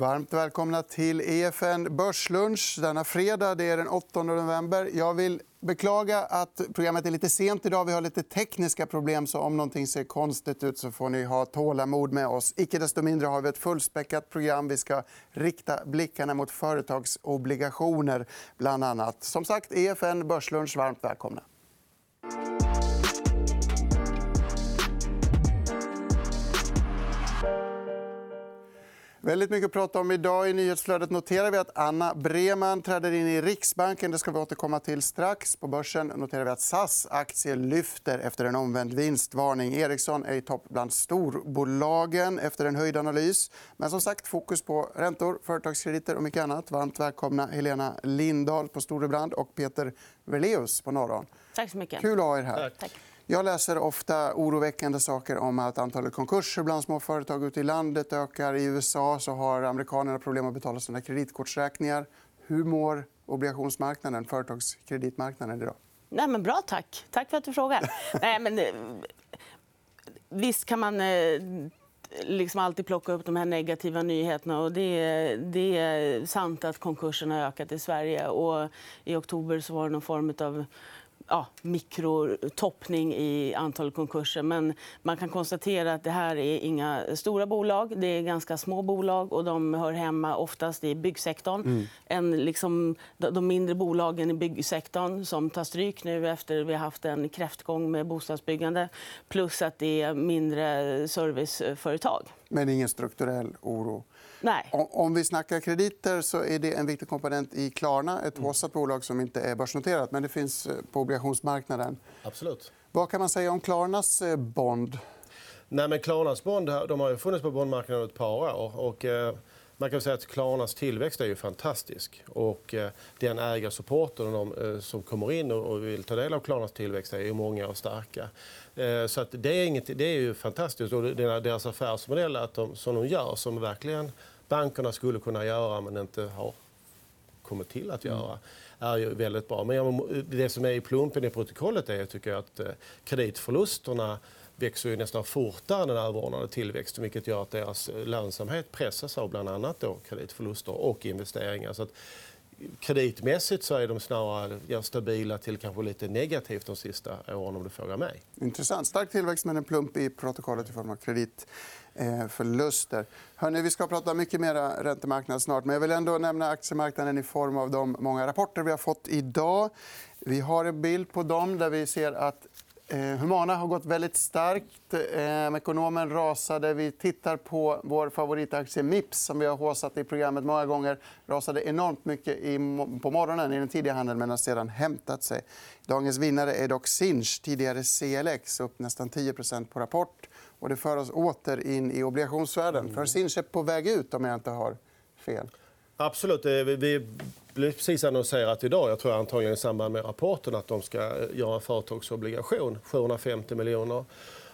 Varmt välkomna till EFN Börslunch denna fredag. Det är den 8 november. Jag vill beklaga att programmet är lite sent idag. Vi har lite tekniska problem. så Om någonting ser konstigt ut så får ni ha tålamod med oss. Icke desto mindre har vi ett fullspäckat program. Vi ska rikta blickarna mot företagsobligationer, bland annat. Som sagt, EFN Börslunch. Varmt välkomna. Väldigt mycket att prata om idag. I nyhetsflödet noterar vi att Anna Breman träder in i Riksbanken. Det ska vi återkomma till strax. På börsen noterar vi att SAS aktie lyfter efter en omvänd vinstvarning. Ericsson är i topp bland storbolagen efter en höjd analys. Men som sagt, fokus på räntor, företagskrediter och mycket annat. Varmt välkomna Helena Lindahl på Storebrand och Peter Verleus på Norron. Tack så mycket. Kul att ha er här. Tack. Jag läser ofta oroväckande saker om att antalet konkurser bland små företag ute i landet ökar. I USA så har amerikanerna problem att betala sina kreditkortsräkningar. Hur mår obligationsmarknaden, företagskreditmarknaden idag? Nej, men bra, tack. Tack för att du frågar. Nej, men, eh, visst kan man eh, liksom alltid plocka upp de här negativa nyheterna. Och det, är, det är sant att konkurserna har ökat i Sverige. Och I oktober så var det någon form av ja, mikrotoppning i antalet konkurser. Men man kan konstatera att det här är inga stora bolag. Det är ganska små bolag och de hör hemma oftast i byggsektorn. Mm. En, liksom, de mindre bolagen i byggsektorn som tar stryk nu efter vi har haft en kräftgång med bostadsbyggande. Plus att det är mindre serviceföretag. Men ingen strukturell oro? Nej. Om vi snackar krediter så är det en viktig komponent i Klarna. Ett håsat mm. bolag som inte är börsnoterat, men det finns eh, på obligationsmarknaden. Absolut. Vad kan man säga om Klarnas eh, bond? Nej, men Klarnas bond de har funnits på bondmarknaden ett par år. Och, eh, man kan säga att Klarnas tillväxt är ju fantastisk. Och, eh, den ägarsupporten och de eh, som kommer in och vill ta del av Klarnas tillväxt är ju många och starka. Eh, så att det, är inget, det är ju fantastiskt. Och deras affärsmodell att de, som de gör, som verkligen bankerna skulle kunna göra men inte har kommit till att göra är ju väldigt bra. Men det som är i plumpen i protokollet är tycker jag, att kreditförlusterna växer ju nästan fortare än den överordnade tillväxten vilket gör att deras eh, lönsamhet pressas av bland annat då kreditförluster och investeringar. Så att eh, kreditmässigt så är de snarare stabila till kanske lite negativt de sista åren om du frågar mig. Intressant. Stark tillväxt men en plump i protokollet i form av kreditförluster. Eh, Hörrni, vi ska prata mycket mer räntemarknad snart. Men jag vill ändå nämna aktiemarknaden i form av de många rapporter vi har fått idag. Vi har en bild på dem där vi ser att Eh, Humana har gått väldigt starkt. Eh, ekonomen rasade. Vi tittar på vår favoritaktie Mips som vi har håsat i programmet många gånger. rasade enormt mycket på morgonen i den tidiga handeln men har sedan hämtat sig. Dagens vinnare är dock Sinch, tidigare CLX, upp nästan 10% på rapport. Och det för oss åter in i obligationsvärlden. För Sinch är på väg ut, om jag inte har fel. Absolut. Eh, vi blev precis annonserat idag, jag tror antagligen i samband med rapporten att de ska eh, göra en företagsobligation, 750 miljoner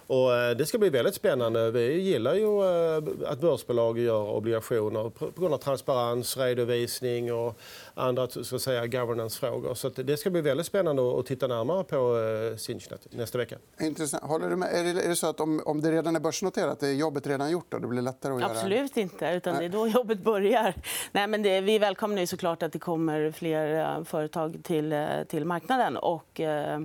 och eh, det ska bli väldigt spännande. Vi gillar ju eh, att börsbolag gör obligationer på grund av transparens, redovisning och andra så säga, governance-frågor. Så det ska bli väldigt spännande att titta närmare på eh, Sinchnet nästa vecka. Intressant. Håller du med? Är det så att om det redan är börsnoterat är jobbet redan gjort? Då? Det blir lättare att göra... Absolut inte. Utan det är då jobbet börjar. Nej, men det, vi välkomnar såklart att det kommer fler företag till, till marknaden. Och, eh,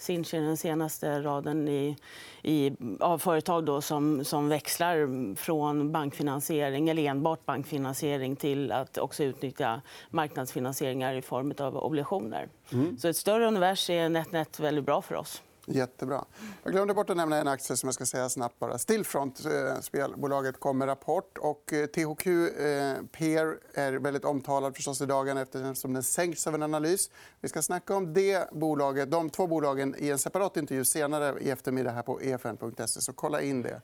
Sinch är den senaste raden i, i, av företag då som, som växlar från bankfinansiering, eller enbart bankfinansiering till att också utnyttja marknadsfinansieringar i form av obligationer. Mm. Så ett större univers är net, net väldigt bra för oss. Jättebra. Jag glömde bort att nämna en aktie som jag ska säga snabbt. Bara. Stillfront, eh, spelbolaget, kom med rapport. Och eh, THQ eh, Peer är väldigt omtalad förstås i dagarna eftersom den sänks av en analys. Vi ska snacka om det bolaget, de två bolagen i en separat intervju senare i eftermiddag här på efn.se. Så kolla in det.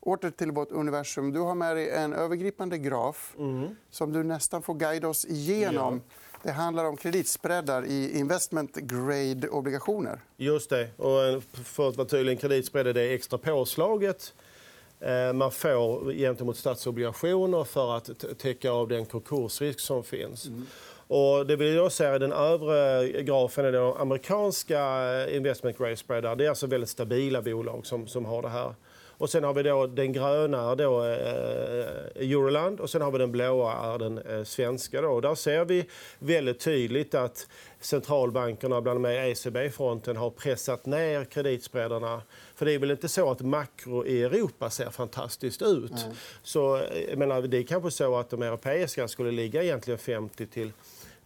Åter till vårt universum. Du har med dig en övergripande graf mm. som du nästan får guida oss igenom. Ja. Det handlar om kreditspreadar i investment grade-obligationer. Just det. Och för att vara tydlig, kreditspread är det extra påslaget eh, man får gentemot statsobligationer för att täcka av den konkursrisk som finns. Mm. Och det vill jag säga, den övre grafen är de amerikanska investment grade spreadar. Det är alltså väldigt stabila bolag som, som har det här. Och sen har vi då den gröna är då, eh, Euroland och sen har vi den blåa är den eh, svenska. Då. Och där ser vi väldigt tydligt att centralbankerna, bland annat ECB-fronten, har pressat ner kreditspreadarna. För det är väl inte så att makro i Europa ser fantastiskt ut. Mm. Så jag menar, det är kanske så att de europeiska skulle ligga egentligen 50 till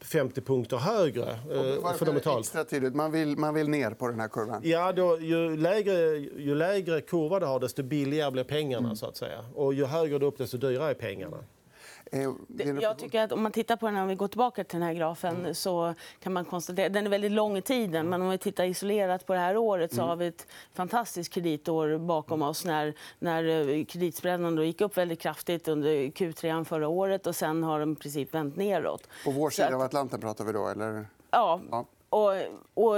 50 punkter högre. Eh, fundamentalt. Extra tydligt. Man vill, man vill ner på den här kurvan. Ja, då, ju, lägre, ju lägre kurva du har, desto billigare blir pengarna. Mm. så att säga. Och ju högre du upp, desto dyrare är pengarna. Eh, jag tycker att om man tittar på den, om vi går tillbaka till den här grafen, mm. så kan man konstatera den är väldigt lång i tiden. Men om vi tittar isolerat på det här året så mm. har vi ett fantastiskt kreditår bakom oss när, när eh, kreditspreaden gick upp väldigt kraftigt under Q3 förra året och sen har de i princip vänt neråt. På vår sida att, av Atlanten pratar vi då? Eller? Ja, ja. Och, och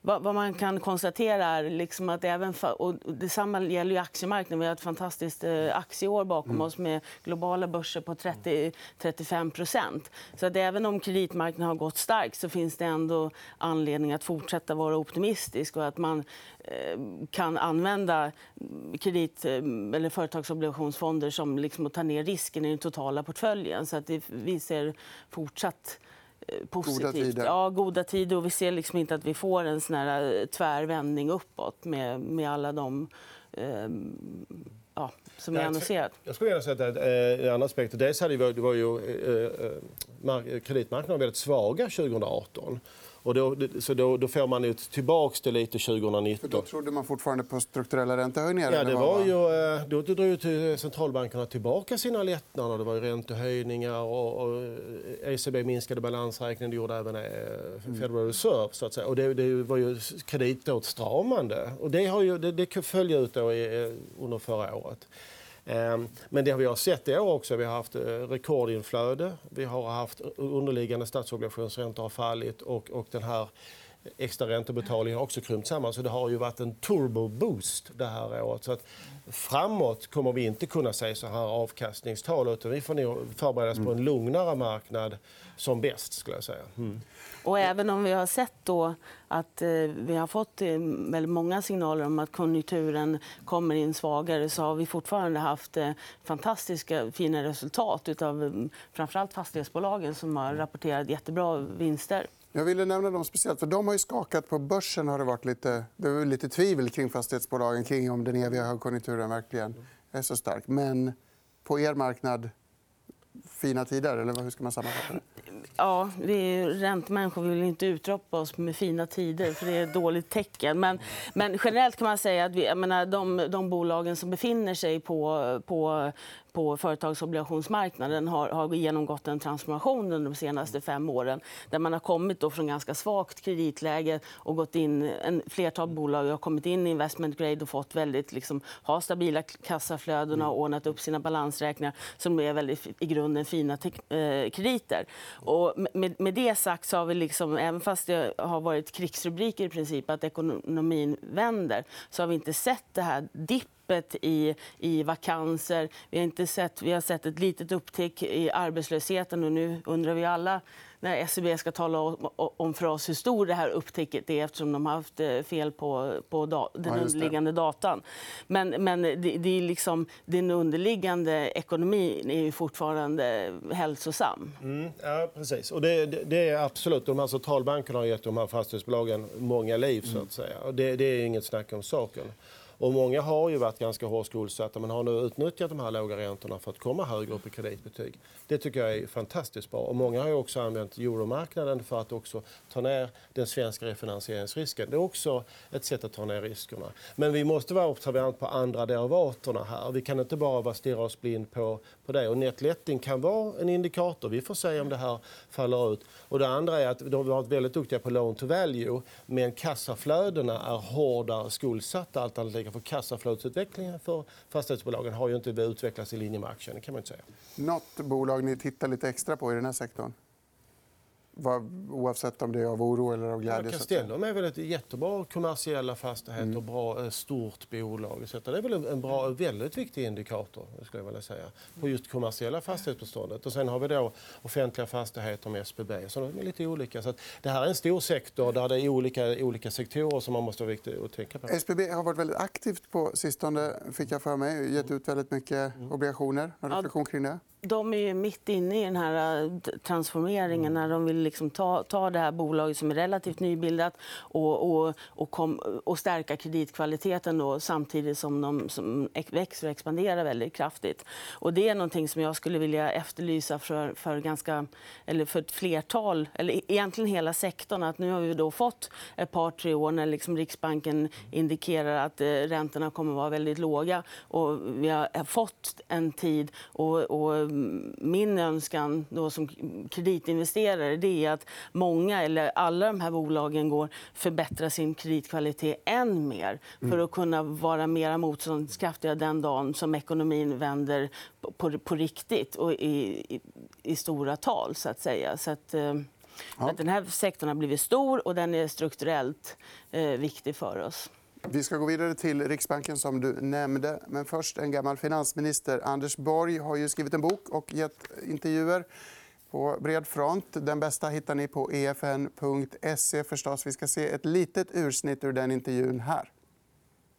vad, vad, man kan konstatera är liksom att även för, och detsamma gäller ju aktiemarknaden. Vi har ett fantastiskt eh, aktieår bakom mm. oss med globala börser på 30-35 Så att även om kreditmarknaden har gått starkt så finns det ändå anledning att fortsätta vara optimistisk och att man eh, kan använda kredit eh, eller företagsobligationsfonder som liksom att ta ner risken i den totala portföljen. Så att det, vi ser fortsatt Eh, positivt. Goda tider. Ja, goda tider. Och vi ser liksom inte att vi får en sån här eh, tvärvändning uppåt med, med alla de eh, ja, som är annonserat. Jag skulle gärna säga att eh, en annan aspekt. Dels hade vi, det var ju, eh, kreditmarknaden väldigt svaga 2018. Och då, så då, då får man tillbaka det lite 2019. För då trodde man fortfarande på strukturella räntehöjningar? Ja, det var ju, eh, då drog ju centralbankerna tillbaka sina lättnader. Det var ju räntehöjningar och, och ECB minskade balansräkningen. Det gjorde även eh, mm. Federal Reserve. Så att säga. Och det, det var ju kreditåtstramande. Och det, har ju, det, det följde ut då i, eh, under förra året. Ehm, men det vi har sett i år också, vi har haft eh, rekordinflöde, vi har haft underliggande statsobligationsräntor har fallit och, och den här extra räntebetalningen har också krympt samman. Så det har ju varit en turbo-boost det här året. Så att framåt kommer vi inte kunna se så här avkastningstal utan vi får nog förbereda oss på en lugnare marknad som bäst. Skulle jag säga. Mm. Och även om vi har sett då att eh, vi har fått eh, väldigt många signaler om att konjunkturen kommer in svagare så har vi fortfarande haft eh, fantastiska fina resultat av framförallt fastighetsbolagen som har rapporterat jättebra vinster. Jag ville nämna dem speciellt, för de har ju skakat på börsen. Har det varit lite, det var lite tvivel kring fastighetsbolagen kring om den eviga högkonjunkturen verkligen är så stark. Men på er marknad fina tider? Eller hur ska man sammanfatta det? Ja, vi är räntemänniskor. Vi vill inte utropa oss med fina tider, för det är ett dåligt tecken. Men, men generellt kan man säga att vi, jag menar, de, de bolagen som befinner sig på, på på företagsobligationsmarknaden har, har genomgått en transformation under de senaste fem åren där man har kommit då från ganska svagt kreditläge och gått in, en flertal bolag har kommit in i investment grade och fått väldigt, liksom, ha stabila kassaflöden och ordnat upp sina balansräkningar som är väldigt i grunden fina eh, krediter. Och med, med det sagt så har vi, liksom, även fast det har varit krigsrubriker i princip att ekonomin vänder, så har vi inte sett det här dipp öppet i, i vakanser. Vi har, inte sett, vi har sett ett litet upptick i arbetslösheten. Och nu undrar vi alla när SCB e ska tala om för oss hur stor det här upptäcket är eftersom de har haft eh, fel på, på da, den ja, underliggande datan. Men, men det, det, är liksom, den underliggande ekonomin är ju fortfarande hälsosam. Mm, ja, precis. Och det, det, det, är absolut. De här centralbankerna har gett de här fastighetsbolagen många liv. Så att säga. Och det, det är inget snack om saken. Och många har ju varit ganska hårt skuldsatta men har nu utnyttjat de här låga räntorna för att komma högre upp i kreditbetyg. Det tycker jag är fantastiskt bra. Och många har också använt euromarknaden för att också ta ner den svenska refinansieringsrisken. Det är också ett sätt att ta ner riskerna. Men vi måste vara observant på andra derivaterna här. Vi kan inte bara stirra oss blind på, på det. Och netletting kan vara en indikator. Vi får se om det här faller ut. Och det andra är att de har varit väldigt duktiga på loan to value men kassaflödena är hårdare skuldsatta alternativ för kassaflödesutvecklingen för fastighetsbolagen har ju inte utvecklats i linje med aktien. kan man inte säga. Något bolag ni tittar lite extra på i den här sektorn? Oavsett om det är av oro eller av glädje. Ja, Castellum är väl ett jättebra kommersiella fastigheter mm. och bra, stort bolag. Så det är väl en bra, väldigt viktig indikator skulle jag vilja säga, på just kommersiella fastighetsbeståndet. Och sen har vi då offentliga fastigheter med SBB. Så de är lite olika. Så det här är en stor sektor där det är olika, olika sektorer som man måste att tänka på. SBB har varit väldigt aktivt på sistone, fick jag för mig. Gett ut väldigt mycket mm. obligationer. Någon reflektion kring det? De är ju mitt inne i den här eh, transformeringen när de vill liksom ta, ta det här bolaget som är relativt nybildat och, och, och, kom, och stärka kreditkvaliteten då, samtidigt som de som växer och expanderar väldigt kraftigt. Och det är någonting som jag skulle vilja efterlysa för, för, ganska, eller för ett flertal, eller e-, egentligen hela sektorn. Att nu har vi då fått ett par, tre år när liksom Riksbanken indikerar att eh, räntorna kommer att vara väldigt låga. Och vi har eh, fått en tid och, och min önskan då som kreditinvesterare det är att många eller alla de här bolagen går förbättra sin kreditkvalitet än mer för mm. att kunna vara mer motståndskraftiga den dagen som ekonomin vänder på, på, riktigt och i, i, i, stora tal. så att säga. Så att, eh, Ja. Att den här sektorn har blivit stor och den är strukturellt eh, viktig för oss. Vi ska gå vidare till Riksbanken, som du nämnde. Men först en gammal finansminister. Anders Borg har ju skrivit en bok och gett intervjuer på bred front. Den bästa hittar ni på efn.se. förstås. Vi ska se ett litet ursnitt ur den intervjun här.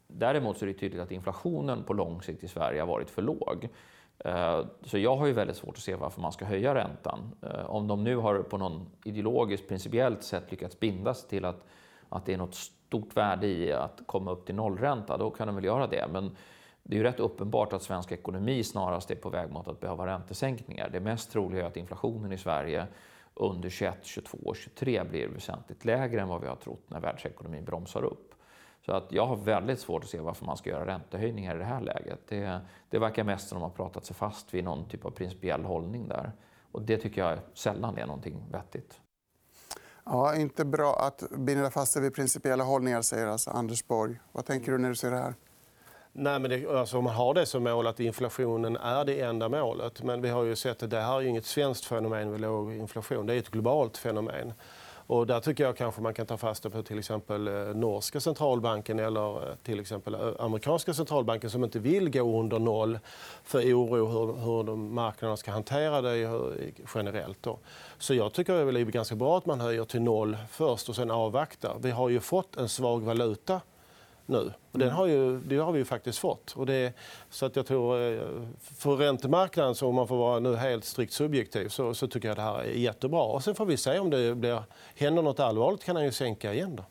Däremot är det tydligt att inflationen på lång sikt i Sverige har varit för låg. Eh, så jag har ju väldigt svårt att se varför man ska höja räntan. Eh, om de nu har på någon ideologiskt, principiellt sätt lyckats binda sig till att, att det är något stort värde i att komma upp till nollränta, då kan de väl göra det. Men det är ju rätt uppenbart att svensk ekonomi snarast är på väg mot att behöva räntesänkningar. Det mest troliga är att inflationen i Sverige under 21, 22 och 23 blir väsentligt lägre än vad vi har trott när världsekonomin bromsar upp. Så att jag har väldigt svårt att se varför man ska göra räntehöjningar i det här läget. Det, det verkar mest som att de har pratat sig fast vid någon typ av principiell hållning där. Och det tycker jag sällan är någonting vettigt. Ja, inte bra att binda fast sig vid principiella hållningar, säger alltså Anders Borg. Vad tänker du när du ser det här? Nej, men det, alltså, om man har det som mål att inflationen är det enda målet. Men vi har ju sett att det här är inget svenskt fenomen med låg inflation. Det är ett globalt fenomen. Och där tycker jag kanske man kan ta fasta på till exempel eh, norska centralbanken eller eh, till exempel eh, amerikanska centralbanken som inte vill gå under noll för oro hur, hur de marknaderna ska hantera det generellt. Då. Så jag tycker det är ganska bra att man höjer till noll först och sen avvaktar. Vi har ju fått en svag valuta nu. Och den har ju, det har vi ju faktiskt fått. Och det, så att jag tror, eh, för räntemarknaden, så om man får vara nu helt strikt subjektiv, så, så tycker jag det här är jättebra. Och sen får vi se om det blir, händer nåt allvarligt kan han ju sänka igen. Då.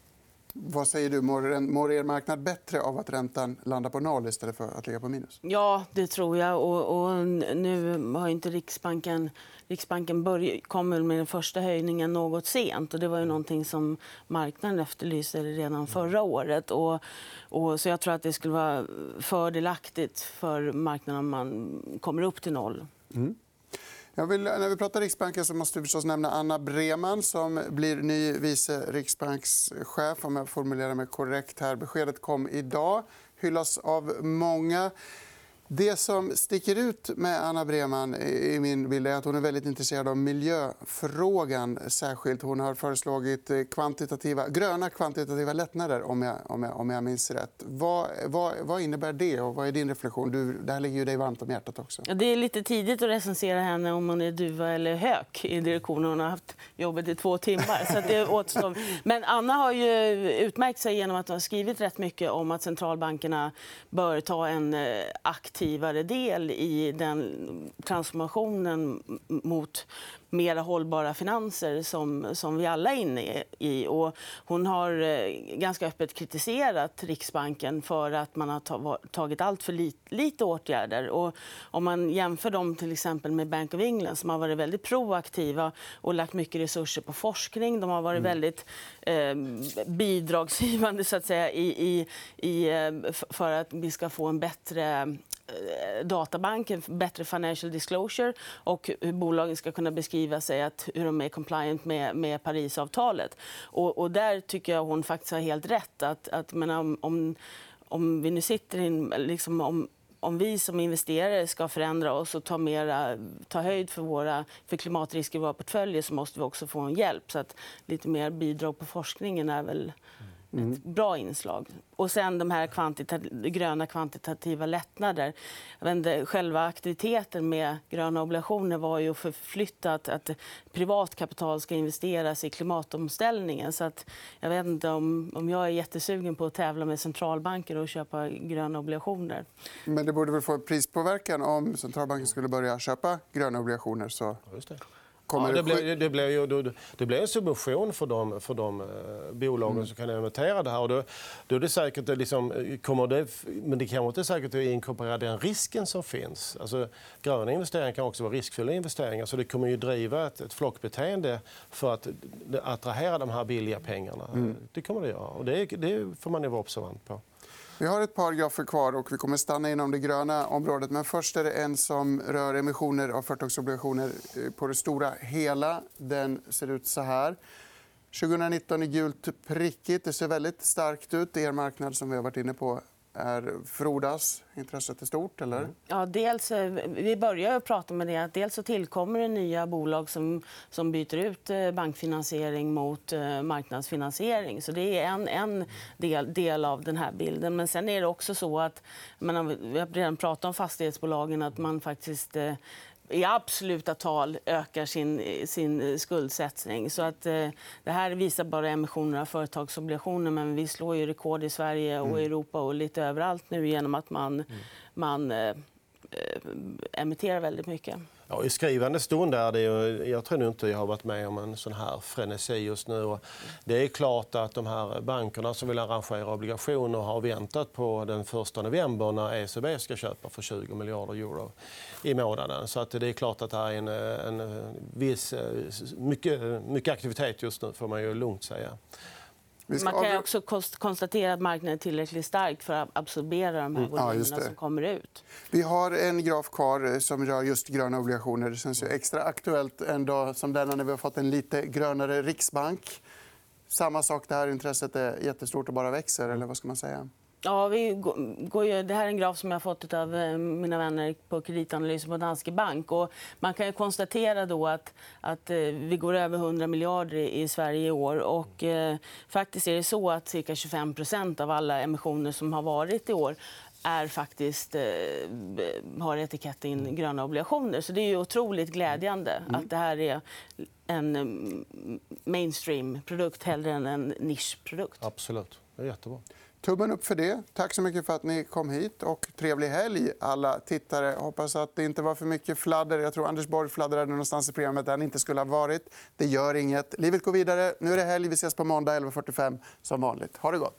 Vad säger du? Mår er marknad bättre av att räntan landar på noll istället för att ligga på minus? Ja, det tror jag. Och, och nu har inte Riksbanken... Riksbanken börj, kom med den första höjningen något sent. Och det var ju någonting som marknaden efterlyste redan förra året. Och, och, så jag tror att det skulle vara fördelaktigt för marknaden om man kommer upp till noll. Mm. Jag vill, när vi pratar Riksbanken så måste vi förstås nämna Anna Breman som blir ny vice riksbankschef. Om jag formulerar mig korrekt. här. Beskedet kom idag. hyllas av många. Det som sticker ut med Anna Breman i min bild är att hon är väldigt intresserad av miljöfrågan. särskilt. Hon har föreslagit kvantitativa, gröna kvantitativa lättnader, om jag, om jag, om jag minns rätt. Vad, vad, vad innebär det? och Vad är din reflektion? Du, det här ligger ju dig varmt om hjärtat. också. Det är lite tidigt att recensera henne om hon är duva eller hök i direktionen. Hon har haft jobbet i två timmar. Så det återstår. Men Anna har ju utmärkt sig genom att ha skrivit rätt mycket om att centralbankerna bör ta en eh, aktiv aktivare del i den transformationen mot mer hållbara finanser som, som vi alla är inne i. Och hon har eh, ganska öppet kritiserat Riksbanken för att man har tagit allt för lite, lite åtgärder. Och om man jämför dem till exempel med Bank of England som har varit väldigt proaktiva och lagt mycket resurser på forskning. De har varit mm. väldigt eh, bidragsgivande så att säga, i, i, i, eh, för att vi ska få en bättre Eh, databanken, bättre financial disclosure och hur bolagen ska kunna beskriva sig att hur de är compliant med, med Parisavtalet. Och, och där tycker jag hon faktiskt har helt rätt. Att, att, men om, om, om vi nu sitter in, liksom, om, om vi som investerare ska förändra oss och ta, mera, ta höjd för, våra, för klimatrisker i våra portföljer så måste vi också få en hjälp. Så att lite mer bidrag på forskningen är väl mm. Mm. Ett bra inslag. Och sen de här kvantita gröna kvantitativa lättnader. Inte, själva aktiviteten med gröna obligationer var ju att förflytta att, att privat kapital ska investeras i klimatomställningen. Så att jag vet inte om, om jag är jättesugen på att tävla med centralbanker och köpa gröna obligationer. Men det borde väl få prispåverkan om centralbanken skulle börja köpa gröna obligationer? Så... Just det. Ja, det, blir, det, blir ju, det blir en subvention för de, för de eh, bolagen mm. som kan emittera det här. Och då, då är det säkert, liksom, kommer det, men det kanske inte är säkert att inkorporera den risken som finns. Alltså, gröna investeringar kan också vara riskfyllda investeringar. Så det kommer ju driva ett, ett flockbeteende för att attrahera de här billiga pengarna. Mm. Det kommer det göra. Och det, det får man ju vara observant på. Vi har ett par grafer kvar och vi kommer stanna inom det gröna området. Men först är det en som rör emissioner av företagsobligationer eh, på det stora hela. Den ser ut så här. 2019 är gult prickigt. Det ser väldigt starkt ut. Det är er marknad som vi har varit inne på är frodas. Intresset är stort? Eller? Mm. Ja, dels, eh, vi börjar prata med det. Att dels så tillkommer det nya bolag som, som byter ut eh, bankfinansiering mot eh, marknadsfinansiering. Så det är en, en del, del av den här bilden. Men sen är det också så att... Man, vi har redan pratat om fastighetsbolagen. att man faktiskt i absoluta tal ökar sin, sin skuldsättning. Så att, eh, det här visar bara emissioner av företagsobligationer men vi slår ju rekord i Sverige och mm. Europa och lite överallt nu genom att man, mm. man eh, eh Eh, emitterar väldigt mycket. Ja, I skrivande stund är det ju, jag tror inte jag har varit med om en sån här frenesi just nu. Det är klart att de här bankerna som vill arrangera obligationer har väntat på den 1 november när ECB ska köpa för 20 miljarder euro i månaden. Så att det är klart att det är en, en viss, eh, mycket, mycket aktivitet just nu, får man ju lugnt säga. Man kan också konstatera att marknaden är tillräckligt stark för att absorbera de här mm. volymerna ja, som kommer ut. Vi har en graf kvar eh, som rör just gröna obligationer. Det känns extra aktuellt en dag som denna när vi har fått en lite grönare riksbank. Samma sak där. Intresset är jättestort och bara växer. Eller vad ska man säga? Ja, vi går ju, det här är en graf som jag har fått av eh, mina vänner på kreditanalysen på Danske Bank. Och man kan konstatera då att, att eh, vi går över 100 miljarder i Sverige i år. Och, eh, faktiskt är det så att cirka 25% av alla emissioner som har varit i år är faktiskt, eh, har etiketten gröna obligationer. Så Det är otroligt glädjande mm. att det här är en mm, mainstream-produkt hellre än en nischprodukt. Absolut. Det är jättebra. Tummen upp för det. Tack så mycket för att ni kom hit. och Trevlig helg, alla tittare. Hoppas att det inte var för mycket fladder. Jag tror Anders Borg fladdrade någonstans i programmet där han inte skulle ha varit. Det gör inget. Livet går vidare. Nu är det helg. Vi ses på måndag 11.45 som vanligt. Ha det gott.